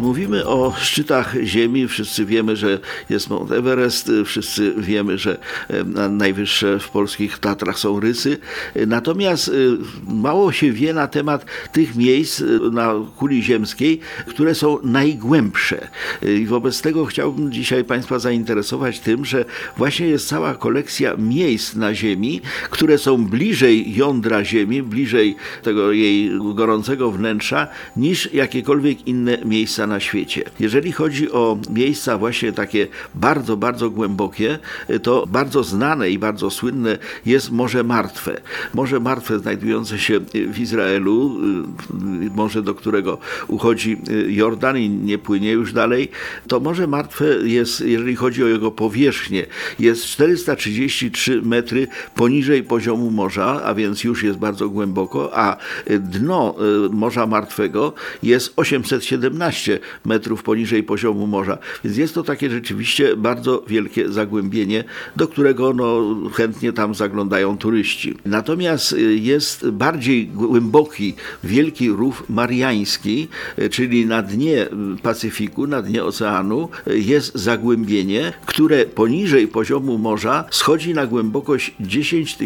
Mówimy o szczytach Ziemi. Wszyscy wiemy, że jest Mount Everest. Wszyscy wiemy, że e, na- najwyższe w polskich Tatrach są rysy. Natomiast e, mało się wie na temat tych miejsc e, na kuli ziemskiej, które są najgłębsze. I wobec tego chciałbym dzisiaj Państwa zainteresować tym, że właśnie jest cała kolekcja miejsc na Ziemi, które są bliżej jądra Ziemi, bliżej tego jej gorącego wnętrza, niż jakiekolwiek inne miejsca na świecie. Jeżeli chodzi o miejsca właśnie takie bardzo, bardzo głębokie, to bardzo znane i bardzo słynne jest Morze Martwe. Morze Martwe znajdujące się w Izraelu, y, morze, do którego uchodzi y, Jordan i nie płynie już dalej, to Morze Martwe jest, jeżeli chodzi o jego powierzchnię, jest 433 metry poniżej poziomu morza, a więc już jest bardzo głęboko, a dno y, Morza Martwego jest 817 metrów poniżej poziomu morza. Więc jest to takie rzeczywiście bardzo wielkie zagłębienie, do którego no, chętnie tam zaglądają turyści. Natomiast y, jest bardziej głęboki, wielki rów mariański, y, czyli na dnie y, Pacyfiku, na dnie oceanu jest zagłębienie, które poniżej poziomu morza schodzi na głębokość 10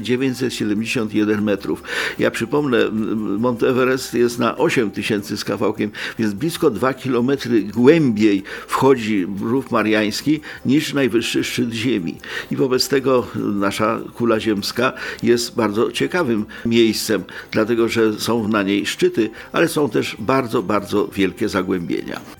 971 metrów. Ja przypomnę, m, Mount Everest jest na 8 tysięcy z kawałkiem, więc blisko 2 kilometry głębiej wchodzi rów mariański niż najwyższy szczyt Ziemi. I wobec tego nasza kula ziemska jest bardzo ciekawym miejscem, dlatego że są na niej szczyty, ale są też bardzo, bardzo wielkie zagłębienia.